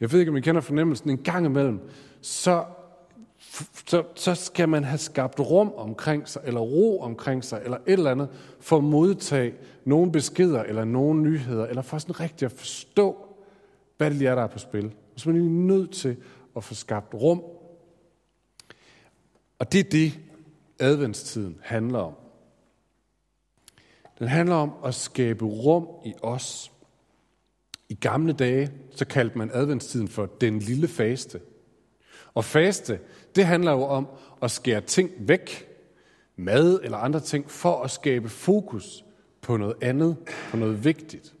Jeg ved ikke, om I kender fornemmelsen. En gang imellem, så, så, så skal man have skabt rum omkring sig, eller ro omkring sig, eller et eller andet, for at modtage nogle beskeder, eller nogle nyheder, eller for sådan rigtigt at forstå, hvad det lige er, der er på spil. Så man er nødt til at få skabt rum. Og det er det, adventstiden handler om. Den handler om at skabe rum i os. I gamle dage, så kaldte man adventstiden for den lille faste. Og faste, det handler jo om at skære ting væk, mad eller andre ting, for at skabe fokus på noget andet, på noget vigtigt.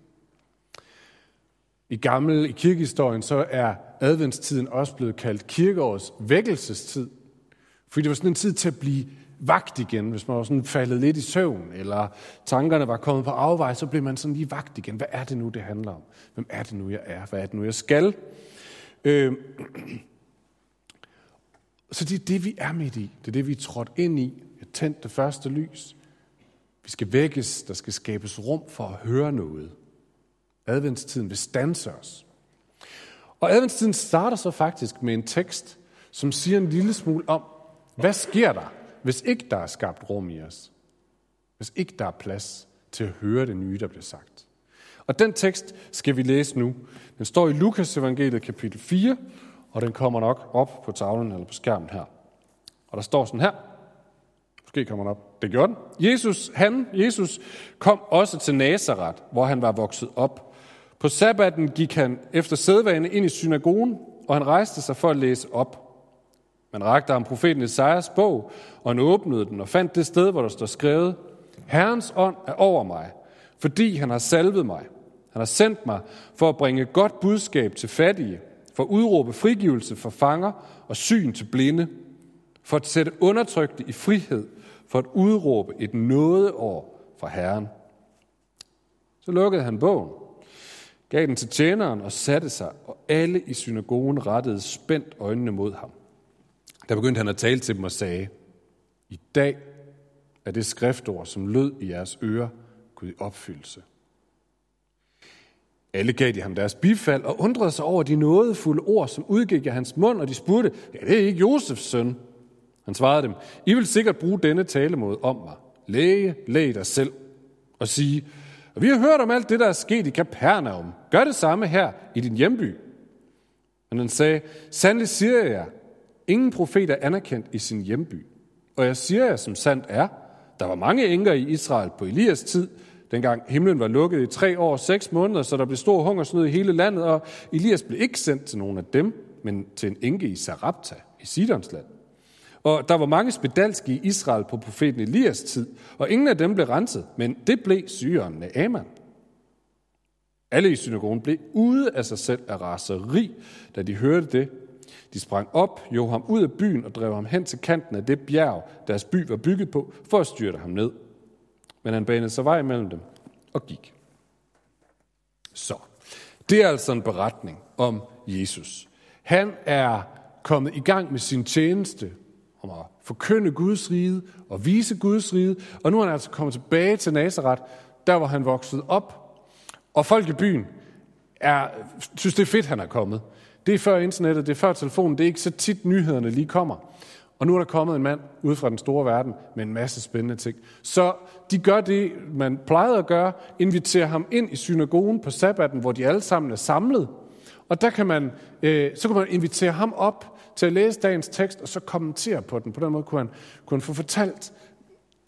I gammel i kirkehistorien, så er adventstiden også blevet kaldt kirkeårets vækkelsestid. Fordi det var sådan en tid til at blive vagt igen, hvis man var sådan faldet lidt i søvn, eller tankerne var kommet på afvej, så blev man sådan lige vagt igen. Hvad er det nu, det handler om? Hvem er det nu, jeg er? Hvad er det nu, jeg skal? Øh, så det er det, vi er midt i. Det er det, vi er trådt ind i. Jeg tændte tændt det første lys. Vi skal vækkes. Der skal skabes rum for at høre noget. Adventstiden vil stanse os. Og adventstiden starter så faktisk med en tekst, som siger en lille smule om, hvad sker der, hvis ikke der er skabt rum i os? Hvis ikke der er plads til at høre det nye, der bliver sagt. Og den tekst skal vi læse nu. Den står i Lukas evangeliet kapitel 4, og den kommer nok op på tavlen eller på skærmen her. Og der står sådan her. Måske kommer den op. Det gjorde den. Jesus, han, Jesus, kom også til Nazareth, hvor han var vokset op. På sabbaten gik han efter sædvane ind i synagogen, og han rejste sig for at læse op. Man rakte ham profeten Esajas bog, og han åbnede den og fandt det sted, hvor der står skrevet, Herrens ånd er over mig, fordi han har salvet mig. Han har sendt mig for at bringe godt budskab til fattige, for at udråbe frigivelse for fanger og syn til blinde, for at sætte undertrykte i frihed, for at udråbe et nådeår fra Herren. Så lukkede han bogen, gav den til tjeneren og satte sig, og alle i synagogen rettede spændt øjnene mod ham. Der begyndte han at tale til dem og sagde, i dag er det skriftord, som lød i jeres ører, gået i opfyldelse. Alle gav de ham deres bifald og undrede sig over de nådefulde ord, som udgik af hans mund, og de spurgte, ja, det er ikke Josefs søn. Han svarede dem, I vil sikkert bruge denne talemåde om mig. Læge, læg dig selv og sige, og vi har hørt om alt det, der er sket i Kapernaum. Gør det samme her i din hjemby. Men han sagde, sandelig siger jeg, ingen profet er anerkendt i sin hjemby. Og jeg siger jer, som sandt er, der var mange enker i Israel på Elias tid, dengang himlen var lukket i tre år og seks måneder, så der blev stor hungersnød i hele landet, og Elias blev ikke sendt til nogen af dem, men til en enke i Sarapta i Sidons land. Og der var mange spedalske i Israel på profeten Elias tid, og ingen af dem blev renset, men det blev syren af Aman. Alle i synagogen blev ude af sig selv af raseri, da de hørte det. De sprang op, jo ham ud af byen og drev ham hen til kanten af det bjerg, deres by var bygget på, for at styrte ham ned. Men han banede sig vej mellem dem og gik. Så, det er altså en beretning om Jesus. Han er kommet i gang med sin tjeneste om at forkynde Guds rige og vise Guds rige, og nu er han altså kommet tilbage til Nazareth, der hvor han voksede op. Og folk i byen er, synes, det er fedt, han er kommet. Det er før internettet, det er før telefonen, det er ikke så tit nyhederne lige kommer. Og nu er der kommet en mand ud fra den store verden med en masse spændende ting. Så de gør det, man plejede at gøre, inviterer ham ind i synagogen på sabbaten, hvor de alle sammen er samlet. Og der kan man, øh, så kan man invitere ham op til at læse dagens tekst, og så kommentere på den. På den måde kunne han, kunne han få fortalt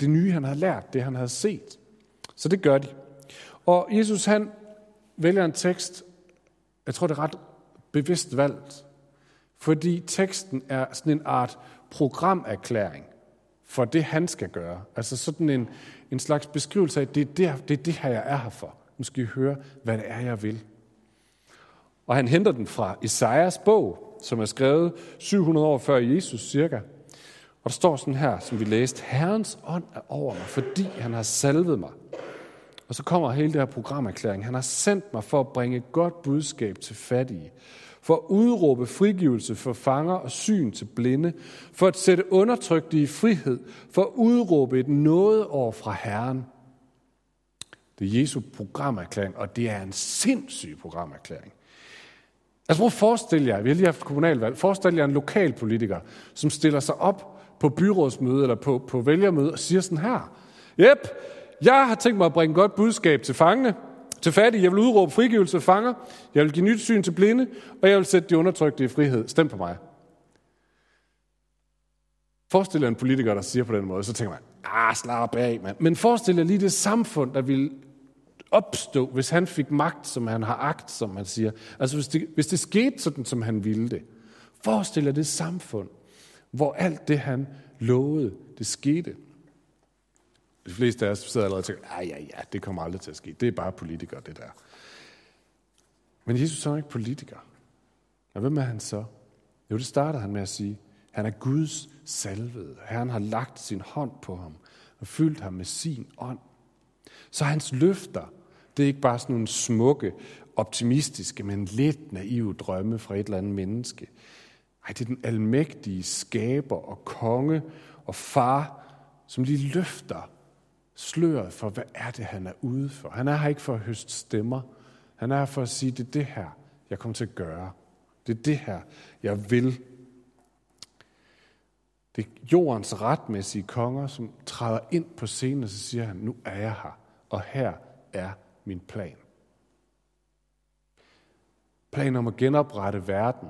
det nye, han havde lært, det han havde set. Så det gør de. Og Jesus han vælger en tekst, jeg tror det er ret bevidst valgt, fordi teksten er sådan en art programerklæring for det, han skal gøre. Altså sådan en, en slags beskrivelse af, at det er, det, det er det her, jeg er her for. Nu skal I høre, hvad det er, jeg vil. Og han henter den fra Isaias bog, som er skrevet 700 år før Jesus cirka. Og der står sådan her, som vi læste, Herrens ånd er over mig, fordi han har salvet mig. Og så kommer hele det her programerklæring. Han har sendt mig for at bringe godt budskab til fattige, for at udråbe frigivelse for fanger og syn til blinde, for at sætte undertrykte i frihed, for at udråbe et nådeår fra Herren. Det er Jesu programerklæring, og det er en sindssyg programerklæring. Altså prøv at forestille jer, vi har lige haft kommunalvalg, forestil jer en lokalpolitiker, som stiller sig op på byrådsmøde eller på, på vælgermøde og siger sådan her. Jep, jeg har tænkt mig at bringe godt budskab til fangene, til fattige. Jeg vil udråbe frigivelse af fanger. Jeg vil give nyt syn til blinde, og jeg vil sætte de undertrykte i frihed. Stem på mig. Forestil jer en politiker, der siger på den måde, så tænker man, ah, slap af, mand. Men forestil jer lige det samfund, der ville opstå, hvis han fik magt, som han har agt, som man siger. Altså hvis det, hvis det skete sådan, som han ville det. Forestil jer det samfund, hvor alt det, han lovede, det skete. De fleste af os sidder allerede og tænker, ja, ja, ja, det kommer aldrig til at ske. Det er bare politikere, det der. Men Jesus er ikke politiker. Og hvem er han så? Jo, det starter han med at sige, han er Guds salvede. Herren har lagt sin hånd på ham og fyldt ham med sin ånd. Så hans løfter, det er ikke bare sådan nogle smukke, optimistiske, men lidt naive drømme fra et eller andet menneske. Nej, det er den almægtige skaber og konge og far, som lige løfter sløret for, hvad er det, han er ude for. Han er her ikke for at høste stemmer. Han er her for at sige, det er det her, jeg kommer til at gøre. Det er det her, jeg vil. Det er jordens retmæssige konger, som træder ind på scenen, og så siger han, nu er jeg her, og her er min plan. Planen om at genoprette verden.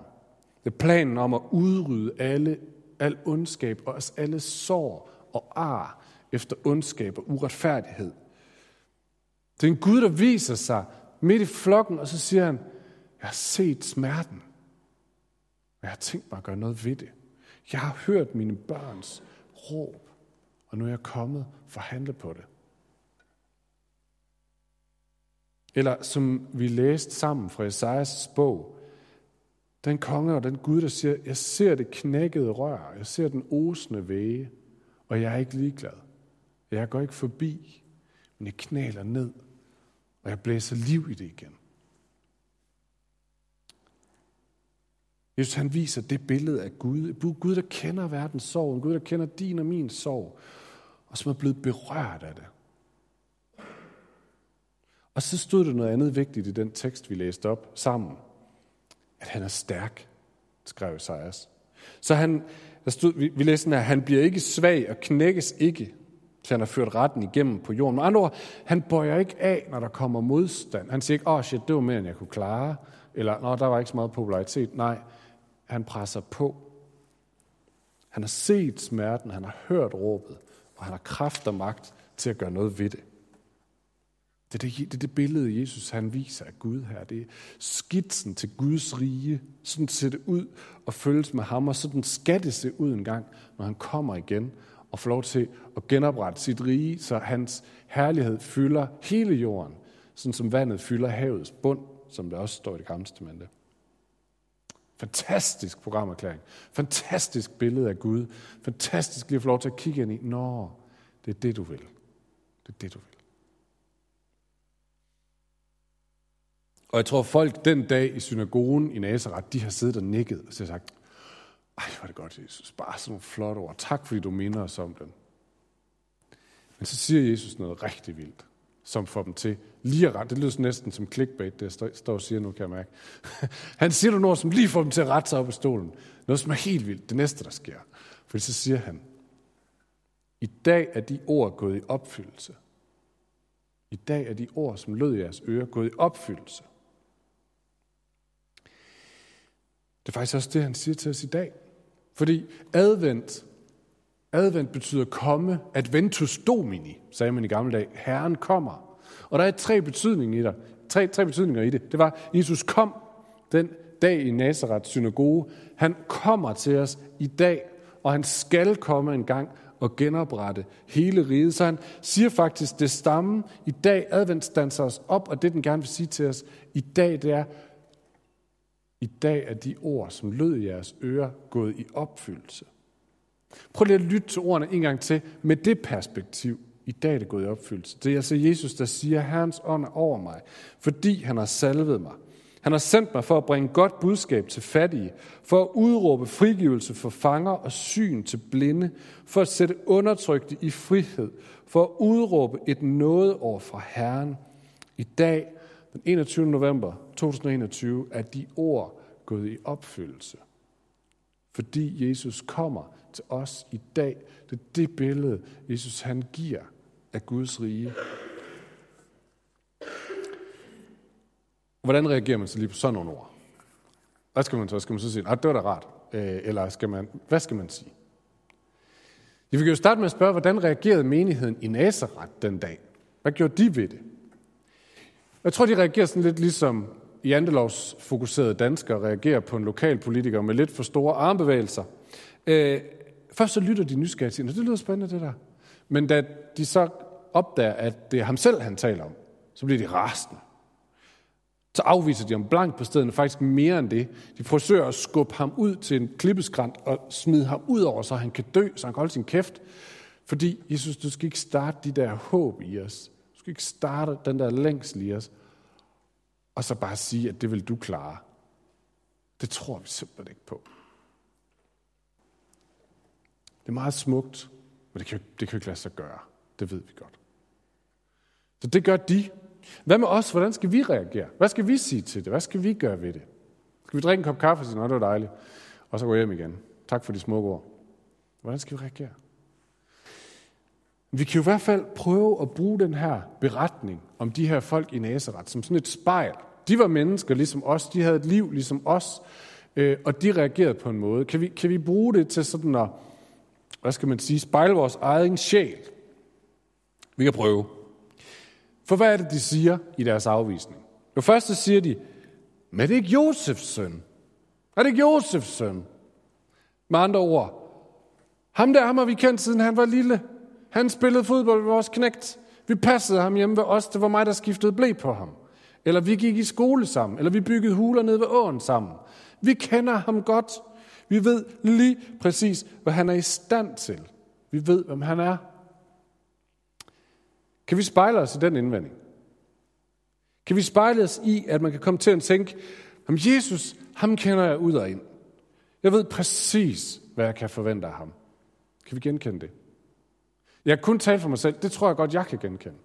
Det er planen om at udrydde alle, al ondskab og os alle sår og ar efter ondskab og uretfærdighed. Det er en Gud, der viser sig midt i flokken, og så siger han, jeg har set smerten, og jeg har tænkt mig at gøre noget ved det. Jeg har hørt mine børns råb, og nu er jeg kommet for at handle på det. Eller som vi læste sammen fra Esajas bog, den konge og den Gud, der siger, jeg ser det knækkede rør, jeg ser den osende væge, og jeg er ikke ligeglad. Jeg går ikke forbi, men jeg knæler ned, og jeg blæser liv i det igen. Jesus han viser det billede af Gud. Gud, der kender verdens sorg. Gud, der kender din og min sorg. Og som er blevet berørt af det. Og så stod der noget andet vigtigt i den tekst, vi læste op sammen. At han er stærk, skrev Isaias. Så han, der stod, vi, vi læste her, han bliver ikke svag og knækkes ikke, så han har ført retten igennem på jorden. Med andre ord, han bøjer ikke af, når der kommer modstand. Han siger ikke, åh oh shit, det var mere, end jeg kunne klare. Eller, nå, der var ikke så meget popularitet. Nej, han presser på. Han har set smerten, han har hørt råbet, og han har kraft og magt til at gøre noget ved det. Det er det, det, er det billede, Jesus han viser af Gud her. Det er skitsen til Guds rige. Sådan ser det ud og følges med ham, og sådan skal det se ud en gang, når han kommer igen og får lov til at genoprette sit rige, så hans herlighed fylder hele jorden, sådan som vandet fylder havets bund, som det også står i det gamle testamente. Fantastisk programerklæring. Fantastisk billede af Gud. Fantastisk lige at få lov til at kigge ind i. Nå, det er det, du vil. Det er det, du vil. Og jeg tror, folk den dag i synagogen i Nazareth, de har siddet og nikket og så sagt, ej, hvor er det godt, Jesus. Bare sådan nogle flotte ord. Tak, fordi du minder os om dem. Men så siger Jesus noget rigtig vildt som får dem til lige at rette. Det lyder næsten som clickbait, det jeg står og siger nu, kan jeg mærke. Han siger noget, som lige får dem til at rette sig op i stolen. Noget, som er helt vildt. Det næste, der sker. For så siger han, i dag er de ord gået i opfyldelse. I dag er de ord, som lød i jeres ører, gået i opfyldelse. Det er faktisk også det, han siger til os i dag. Fordi advent Advent betyder komme, adventus domini, sagde man i gamle dage. Herren kommer. Og der er tre betydninger i det. Tre, tre betydninger i det. Det var, Jesus kom den dag i Nazareth synagoge. Han kommer til os i dag, og han skal komme en gang og genoprette hele riget. Så han siger faktisk, det stamme i dag, advent danser os op, og det den gerne vil sige til os i dag, det er, i dag er de ord, som lød i jeres ører, gået i opfyldelse. Prøv lige at lytte til ordene en gang til med det perspektiv. I dag er det gået i opfyldelse. Det er altså Jesus, der siger, Herrens ånd er over mig, fordi han har salvet mig. Han har sendt mig for at bringe godt budskab til fattige, for at udråbe frigivelse for fanger og syn til blinde, for at sætte undertrykte i frihed, for at udråbe et nådeår fra Herren. I dag, den 21. november 2021, er de ord gået i opfyldelse. Fordi Jesus kommer til os i dag. Det er det billede, Jesus han giver af Guds rige. Hvordan reagerer man så lige på sådan nogle ord? Hvad skal man så? Skal man så sige, at det var da rart? Øh, eller skal man, hvad skal man sige? Vi kan jo starte med at spørge, hvordan reagerede menigheden i Nazareth den dag? Hvad gjorde de ved det? Jeg tror, de reagerer sådan lidt ligesom i fokuserede danskere reagerer på en lokal politiker med lidt for store armbevægelser. Øh, først så lytter de nysgerrigt til, det lyder spændende det der. Men da de så opdager, at det er ham selv, han taler om, så bliver de rasende. Så afviser de ham blankt på stedet, faktisk mere end det. De forsøger at skubbe ham ud til en klippeskrant og smide ham ud over, så han kan dø, så han kan holde sin kæft. Fordi, Jesus, du skal ikke starte de der håb i os. Du skal ikke starte den der længsel i os. Og så bare sige, at det vil du klare. Det tror vi simpelthen ikke på. Det er meget smukt, men det kan, det kan ikke lade sig gøre. Det ved vi godt. Så det gør de. Hvad med os? Hvordan skal vi reagere? Hvad skal vi sige til det? Hvad skal vi gøre ved det? Skal vi drikke en kop kaffe og sige, det var dejligt, og så gå hjem igen? Tak for de smukke ord. Hvordan skal vi reagere? Vi kan jo i hvert fald prøve at bruge den her beretning om de her folk i Nazareth som sådan et spejl. De var mennesker ligesom os, de havde et liv ligesom os, øh, og de reagerede på en måde. Kan vi, kan vi bruge det til sådan at, hvad skal man sige, spejle vores egen sjæl? Vi kan prøve. For hvad er det, de siger i deres afvisning? Jo, først så siger de, men er det ikke Josefs søn? Er det ikke Josefs søn? Med andre ord, ham der, ham har vi kendt siden han var lille. Han spillede fodbold med vores knægt. Vi passede ham hjemme ved os. Det var mig, der skiftede blæ på ham. Eller vi gik i skole sammen. Eller vi byggede huler ned ved åen sammen. Vi kender ham godt. Vi ved lige præcis, hvad han er i stand til. Vi ved, hvem han er. Kan vi spejle os i den indvending? Kan vi spejle os i, at man kan komme til at tænke, om Jesus, ham kender jeg ud og ind. Jeg ved præcis, hvad jeg kan forvente af ham. Kan vi genkende det? Jeg kan kun tale for mig selv. Det tror jeg godt, jeg kan genkende.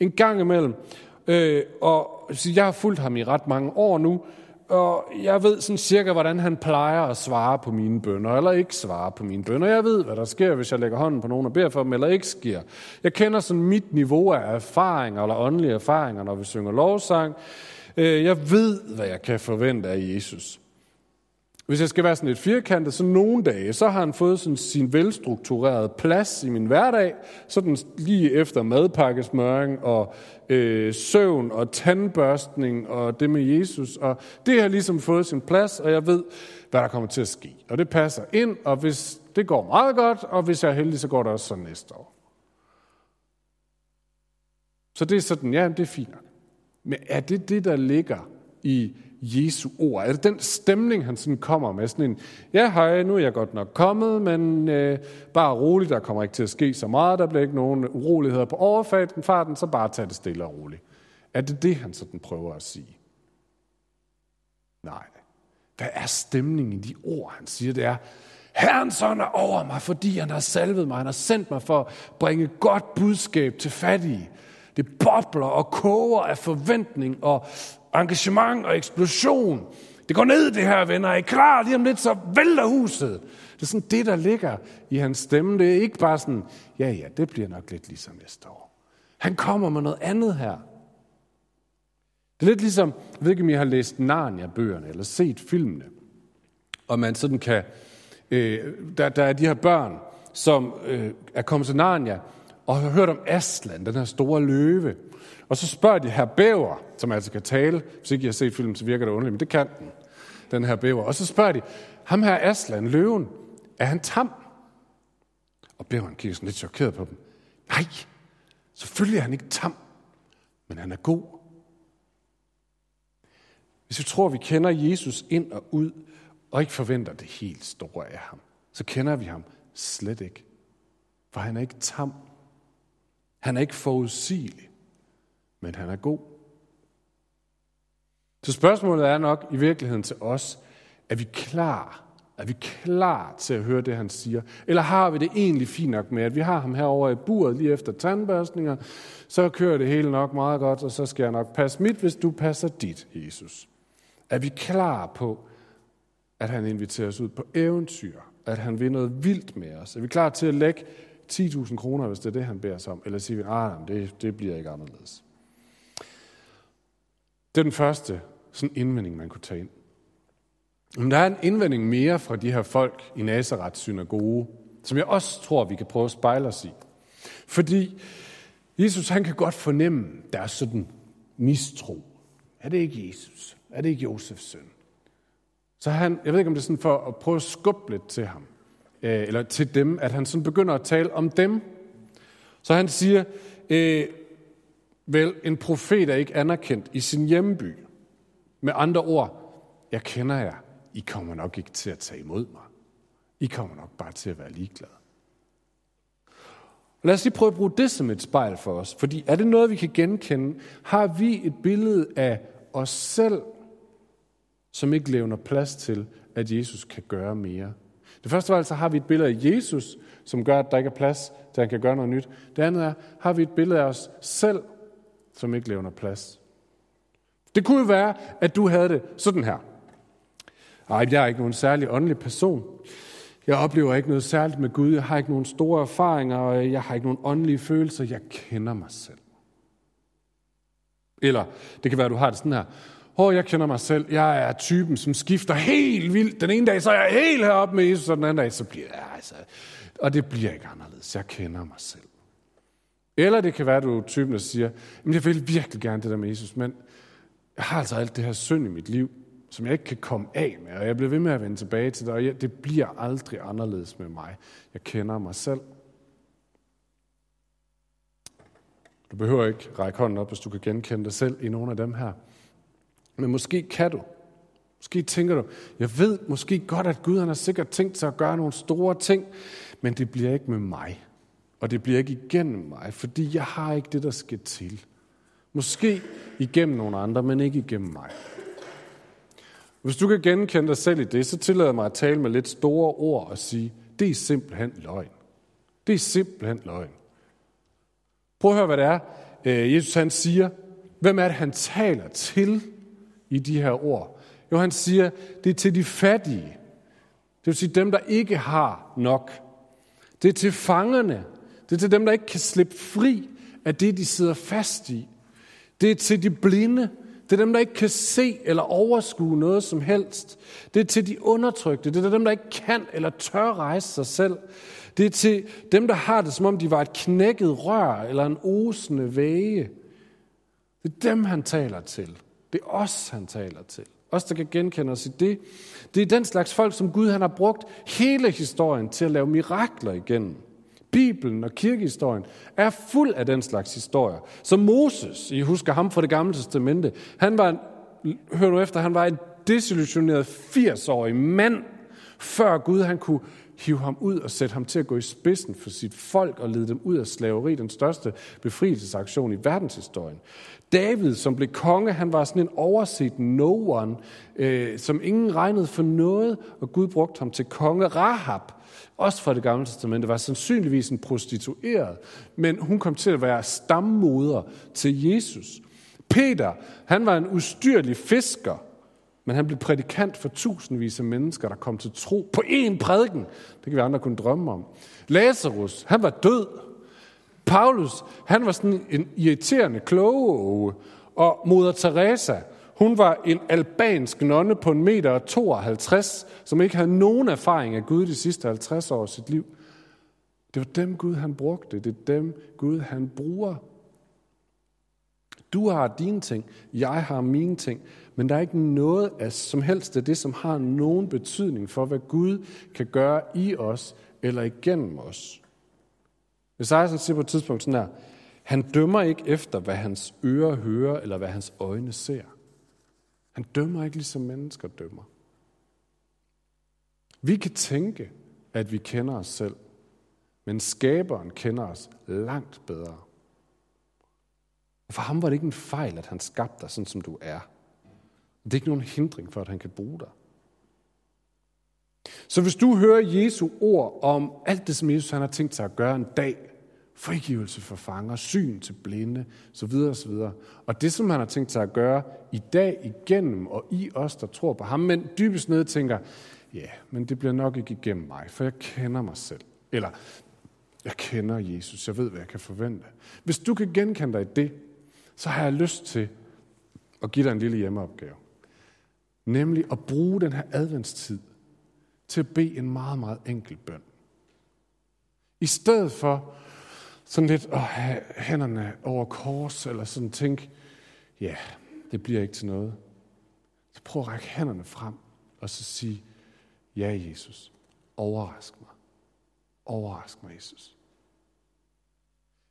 En gang imellem. Øh, og så jeg har fulgt ham i ret mange år nu. Og jeg ved sådan cirka, hvordan han plejer at svare på mine bønder, eller ikke svare på mine bønder. Jeg ved, hvad der sker, hvis jeg lægger hånden på nogen og beder for dem, eller ikke sker. Jeg kender sådan mit niveau af erfaringer, eller åndelige erfaringer, når vi synger lovsang. Øh, jeg ved, hvad jeg kan forvente af Jesus. Hvis jeg skal være sådan lidt firkantet, så nogle dage, så har han fået sådan sin velstrukturerede plads i min hverdag, sådan lige efter madpakkesmøring og øh, søvn og tandbørstning og det med Jesus. Og det har ligesom fået sin plads, og jeg ved, hvad der kommer til at ske. Og det passer ind, og hvis det går meget godt, og hvis jeg er heldig, så går det også så næste år. Så det er sådan, ja, det er fint Men er det det, der ligger i Jesu ord? Er det den stemning, han sådan kommer med? Sådan en, ja hej, nu er jeg godt nok kommet, men øh, bare roligt, der kommer ikke til at ske så meget, der bliver ikke nogen uroligheder på overfarten, farten, så bare tag det stille og roligt. Er det det, han sådan prøver at sige? Nej. Hvad er stemningen i de ord, han siger? Det er, Herrens ånd er over mig, fordi han har salvet mig. Han har sendt mig for at bringe godt budskab til fattige. Det bobler og koger af forventning og engagement og eksplosion. Det går ned, det her, venner. Er I klar? Lige om lidt, så vælter huset. Det er sådan det, der ligger i hans stemme. Det er ikke bare sådan, ja, ja, det bliver nok lidt ligesom næste år. Han kommer med noget andet her. Det er lidt ligesom, jeg ved ikke, om I har læst Narnia-bøgerne eller set filmene, og man sådan kan, øh, der, der er de her børn, som øh, er kommet til Narnia, og har hørt om Aslan, den her store løve. Og så spørger de her bæver, som altså kan tale. Hvis ikke I har set filmen, så virker det underligt, men det kan den, den her bæver. Og så spørger de, ham her Aslan, løven, er han tam? Og bæveren kigger sådan lidt chokeret på dem. Nej, selvfølgelig er han ikke tam, men han er god. Hvis vi tror, vi kender Jesus ind og ud, og ikke forventer det helt store af ham, så kender vi ham slet ikke. For han er ikke tam. Han er ikke forudsigelig men han er god. Så spørgsmålet er nok i virkeligheden til os, er vi klar? Er vi klar til at høre det, han siger? Eller har vi det egentlig fint nok med, at vi har ham herovre i buret lige efter tandbørstninger, så kører det hele nok meget godt, og så skal jeg nok passe mit, hvis du passer dit, Jesus. Er vi klar på, at han inviterer os ud på eventyr? At han vil noget vildt med os? Er vi klar til at lægge 10.000 kroner, hvis det er det, han beder sig om? Eller siger vi, ah, det, det bliver ikke anderledes? Det er den første sådan indvending, man kunne tage ind. Men der er en indvending mere fra de her folk i Nazareth synagoge, som jeg også tror, vi kan prøve at spejle os i. Fordi Jesus, han kan godt fornemme deres sådan mistro. Er det ikke Jesus? Er det ikke Josefs søn? Så han, jeg ved ikke, om det er sådan for at prøve at skubbe lidt til ham, øh, eller til dem, at han sådan begynder at tale om dem. Så han siger, øh, vel, en profet er ikke anerkendt i sin hjemby. Med andre ord, jeg kender jer. I kommer nok ikke til at tage imod mig. I kommer nok bare til at være ligeglade. Lad os lige prøve at bruge det som et spejl for os. Fordi er det noget, vi kan genkende? Har vi et billede af os selv, som ikke levner plads til, at Jesus kan gøre mere? Det første var altså, har vi et billede af Jesus, som gør, at der ikke er plads til, at han kan gøre noget nyt. Det andet er, har vi et billede af os selv, som ikke levner plads. Det kunne jo være, at du havde det sådan her. Ej, jeg er ikke nogen særlig åndelig person. Jeg oplever ikke noget særligt med Gud. Jeg har ikke nogen store erfaringer, og jeg har ikke nogen åndelige følelser. Jeg kender mig selv. Eller det kan være, at du har det sådan her. Åh, jeg kender mig selv. Jeg er typen, som skifter helt vildt. Den ene dag, så er jeg helt heroppe med Jesus, og den anden dag, så bliver jeg altså... Og det bliver ikke anderledes. Jeg kender mig selv. Eller det kan være, at du er typen, der siger, men jeg vil virkelig gerne det der med Jesus, men jeg har altså alt det her synd i mit liv, som jeg ikke kan komme af med, og jeg bliver ved med at vende tilbage til det, og det bliver aldrig anderledes med mig. Jeg kender mig selv. Du behøver ikke række hånden op, hvis du kan genkende dig selv i nogle af dem her. Men måske kan du. Måske tænker du, jeg ved måske godt, at Gud han har sikkert tænkt sig at gøre nogle store ting, men det bliver ikke med mig. Og det bliver ikke igennem mig, fordi jeg har ikke det, der skal til. Måske igennem nogle andre, men ikke igennem mig. Hvis du kan genkende dig selv i det, så tillader jeg mig at tale med lidt store ord og sige, det er simpelthen løgn. Det er simpelthen løgn. Prøv at høre, hvad det er, øh, Jesus han siger. Hvem er det, han taler til i de her ord? Jo, han siger, det er til de fattige. Det vil sige dem, der ikke har nok. Det er til fangerne. Det er til dem, der ikke kan slippe fri af det, de sidder fast i. Det er til de blinde. Det er dem, der ikke kan se eller overskue noget som helst. Det er til de undertrykte. Det er dem, der ikke kan eller tør rejse sig selv. Det er til dem, der har det, som om de var et knækket rør eller en osende væge. Det er dem, han taler til. Det er os, han taler til. Os, der kan genkende os i det. Det er den slags folk, som Gud han har brugt hele historien til at lave mirakler igennem. Bibelen og kirkehistorien er fuld af den slags historier. Så Moses, I husker ham fra det gamle testamente, han var, hør nu efter, han var en desillusioneret 80-årig mand, før Gud han kunne hive ham ud og sætte ham til at gå i spidsen for sit folk og lede dem ud af slaveri, den største befrielsesaktion i verdenshistorien. David, som blev konge, han var sådan en overset no one, øh, som ingen regnede for noget, og Gud brugte ham til konge. Rahab, også fra det gamle testamente, var sandsynligvis en prostitueret, men hun kom til at være stammoder til Jesus. Peter, han var en ustyrlig fisker, men han blev prædikant for tusindvis af mennesker, der kom til tro på én prædiken. Det kan vi andre kunne drømme om. Lazarus, han var død. Paulus, han var sådan en irriterende kloge, og moder Teresa, hun var en albansk nonne på en meter og 52, som ikke havde nogen erfaring af Gud de sidste 50 år af sit liv. Det var dem Gud han brugte. Det er dem Gud han bruger. Du har dine ting, jeg har mine ting, men der er ikke noget af som helst af det, som har nogen betydning for, hvad Gud kan gøre i os eller igennem os. Esajas siger på et tidspunkt sådan her, han dømmer ikke efter, hvad hans ører hører, eller hvad hans øjne ser. Han dømmer ikke ligesom mennesker dømmer. Vi kan tænke, at vi kender os selv, men skaberen kender os langt bedre. Og For ham var det ikke en fejl, at han skabte dig sådan, som du er. Det er ikke nogen hindring for, at han kan bruge dig. Så hvis du hører Jesu ord om alt det, som Jesus han har tænkt sig at gøre en dag, frigivelse for fanger, syn til blinde, så videre, og så videre. Og det, som han har tænkt sig at gøre i dag igennem, og i os, der tror på ham, men dybest ned tænker, ja, men det bliver nok ikke igennem mig, for jeg kender mig selv. Eller, jeg kender Jesus, jeg ved, hvad jeg kan forvente. Hvis du kan genkende dig i det, så har jeg lyst til at give dig en lille hjemmeopgave. Nemlig at bruge den her adventstid til at bede en meget, meget enkel bøn. I stedet for sådan lidt at have hænderne over kors, eller sådan tænke, ja, det bliver ikke til noget. Så prøv at række hænderne frem, og så sige, ja, Jesus, overrask mig. Overrask mig, Jesus.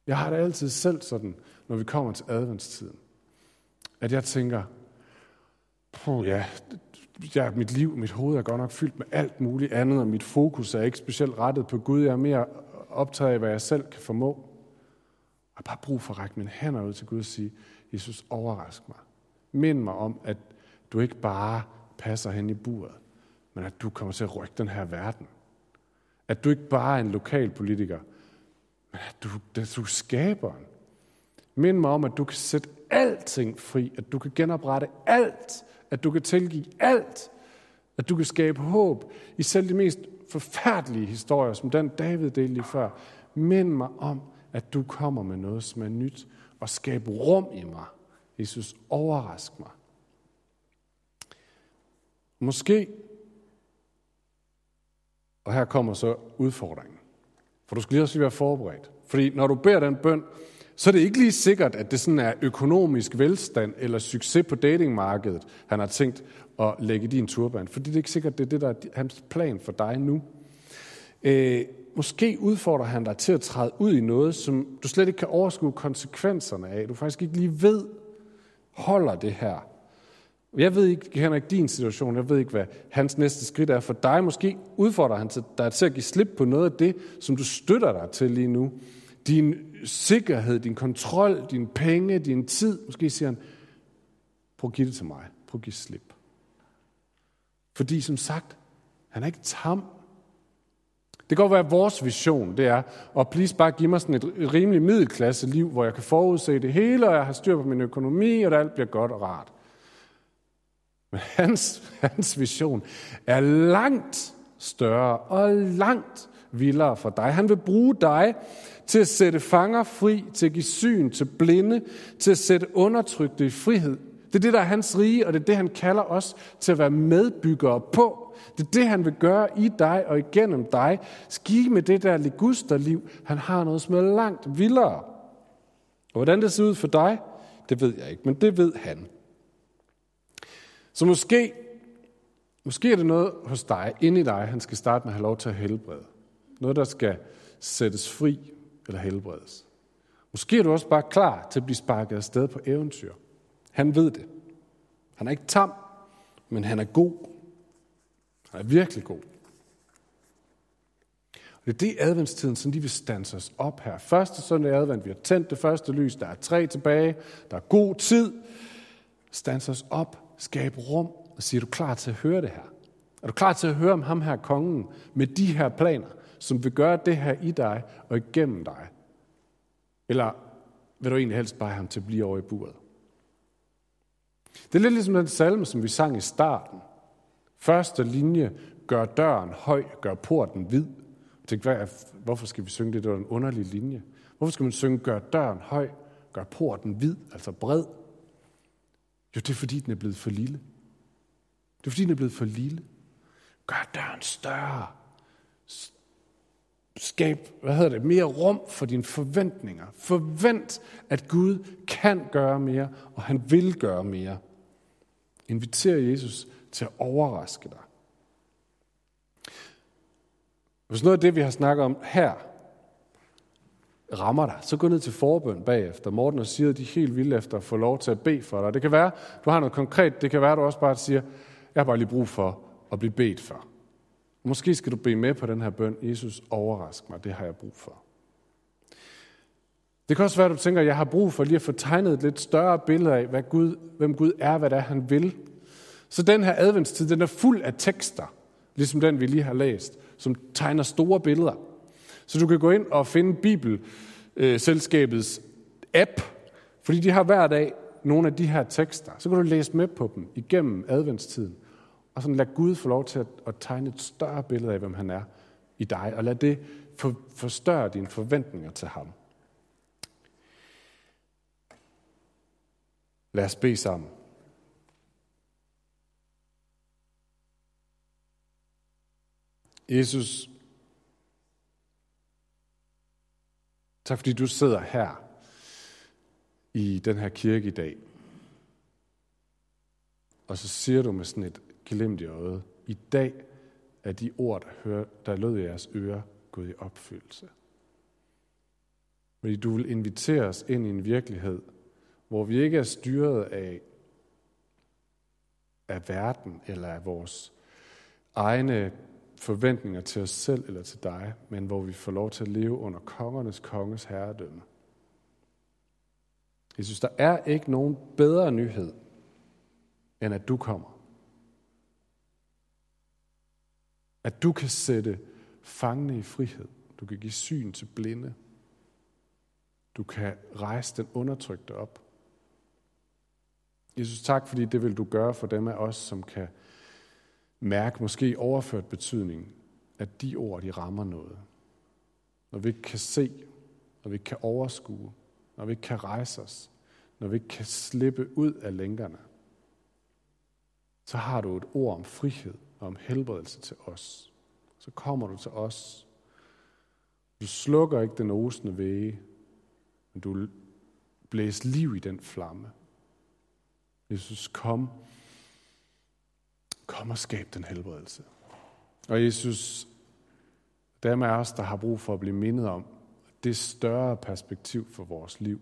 Jeg har det altid selv sådan, når vi kommer til adventstiden, at jeg tænker, puh, ja, ja, mit liv, mit hoved er godt nok fyldt med alt muligt andet, og mit fokus er ikke specielt rettet på Gud. Jeg er mere optaget af, hvad jeg selv kan formå. Jeg har bare brug for at række mine hænder ud til Gud og sige, Jesus, overrask mig. Mind mig om, at du ikke bare passer hen i buret, men at du kommer til at rykke den her verden. At du ikke bare er en lokal politiker, men at du, at du er skaberen. Mind mig om, at du kan sætte alting fri, at du kan genoprette alt, at du kan tilgive alt, at du kan skabe håb i selv de mest forfærdelige historier, som den David delte lige før. Mind mig om, at du kommer med noget, som er nyt, og skab rum i mig. Jesus, overrask mig. Måske, og her kommer så udfordringen, for du skal lige også være forberedt. Fordi når du beder den bøn, så er det ikke lige sikkert, at det sådan er økonomisk velstand eller succes på datingmarkedet, han har tænkt at lægge i din turban. Fordi det er ikke sikkert, det er det, der er hans plan for dig nu. Øh, måske udfordrer han dig til at træde ud i noget, som du slet ikke kan overskue konsekvenserne af. Du faktisk ikke lige ved, holder det her. Jeg ved ikke, jeg ikke din situation, jeg ved ikke, hvad hans næste skridt er for dig. Måske udfordrer han dig til at give slip på noget af det, som du støtter dig til lige nu. Din sikkerhed, din kontrol, din penge, din tid. Måske siger han, prøv at give det til mig. Prøv at give slip. Fordi som sagt, han er ikke tam. Det kan godt være, at vores vision det er, at please bare give mig sådan et rimeligt middelklasse liv, hvor jeg kan forudse det hele, og jeg har styr på min økonomi, og det alt bliver godt og rart. Men hans, hans vision er langt større og langt vildere for dig. Han vil bruge dig til at sætte fanger fri, til at give syn til blinde, til at sætte undertrykte i frihed. Det er det, der er hans rige, og det er det, han kalder os til at være medbyggere på. Det er det, han vil gøre i dig og igennem dig. Skige med det der ligusterliv. Han har noget, som er langt vildere. Og hvordan det ser ud for dig, det ved jeg ikke, men det ved han. Så måske, måske er det noget hos dig, inde i dig, han skal starte med at have lov til at helbrede. Noget, der skal sættes fri eller helbredes. Måske er du også bare klar til at blive sparket afsted på eventyr. Han ved det. Han er ikke tam, men han er god. Han er virkelig god. Og det er det adventstiden, som de vil stanse os op her. Første søndag i advent, vi har tændt det første lys, der er tre tilbage, der er god tid. Stans os op, skabe rum, og siger, er du klar til at høre det her? Er du klar til at høre om ham her, kongen, med de her planer, som vil gøre det her i dig og igennem dig? Eller vil du egentlig helst bare have ham til at blive over i buret? Det er lidt ligesom den salme, som vi sang i starten. Første linje, gør døren høj, gør porten hvid. Jeg tænkte, hvad, hvorfor skal vi synge det? Det var en underlig linje. Hvorfor skal man synge, gør døren høj, gør porten hvid, altså bred? Jo, det er fordi, den er blevet for lille. Det er fordi, den er blevet for lille. Gør døren større. Skab, hvad hedder det, mere rum for dine forventninger. Forvent, at Gud kan gøre mere, og han vil gøre mere. Inviter Jesus til at overraske dig. Hvis noget af det, vi har snakket om her, rammer dig, så gå ned til forbøn bagefter. Morten og siger, at de er helt vilde efter at få lov til at bede for dig. Det kan være, du har noget konkret. Det kan være, du også bare siger, jeg har bare lige brug for at blive bedt for. Måske skal du bede med på den her bøn. Jesus, overrask mig. Det har jeg brug for. Det kan også være, at du tænker, at jeg har brug for lige at få tegnet et lidt større billede af, hvad Gud, hvem Gud er, hvad det er, han vil. Så den her adventstid, den er fuld af tekster, ligesom den, vi lige har læst, som tegner store billeder. Så du kan gå ind og finde Bibel selskabets øh, app, fordi de har hver dag nogle af de her tekster. Så kan du læse med på dem igennem adventstiden, og sådan lad Gud få lov til at, at tegne et større billede af, hvem han er i dig, og lad det for, forstørre dine forventninger til ham. Lad os bede sammen. Jesus, tak fordi du sidder her i den her kirke i dag. Og så siger du med sådan et glimt i øjet, i dag er de ord, der, hører, der lød i jeres ører, gået i opfyldelse. Fordi du vil invitere os ind i en virkelighed, hvor vi ikke er styret af, af verden eller af vores egne forventninger til os selv eller til dig, men hvor vi får lov til at leve under kongernes konges herredømme. Jeg synes, der er ikke nogen bedre nyhed, end at du kommer. At du kan sætte fangne i frihed. Du kan give syn til blinde. Du kan rejse den undertrykte op. Jesus, tak fordi det vil du gøre for dem af os, som kan mærke måske overført betydning, at de ord, de rammer noget. Når vi ikke kan se, når vi ikke kan overskue, når vi ikke kan rejse os, når vi ikke kan slippe ud af lænkerne, så har du et ord om frihed og om helbredelse til os. Så kommer du til os. Du slukker ikke den osende væge, men du blæser liv i den flamme. Jesus, kom. Kom og skab den helbredelse. Og Jesus, dem af os, der har brug for at blive mindet om det større perspektiv for vores liv.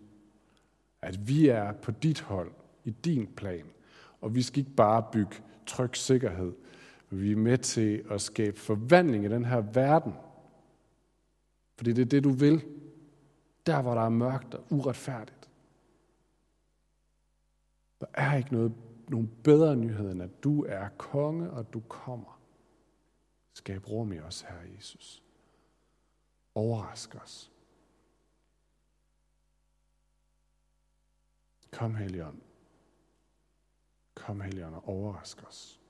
At vi er på dit hold, i din plan. Og vi skal ikke bare bygge tryg sikkerhed. Vi er med til at skabe forvandling i den her verden. Fordi det er det, du vil. Der, hvor der er mørkt og uretfærdigt. Der er ikke noget, nogen bedre nyhed, end at du er konge, og du kommer. Skab rum i os, Herre Jesus. Overrask os. Kom, Helion. Kom, Helion, og overrask os.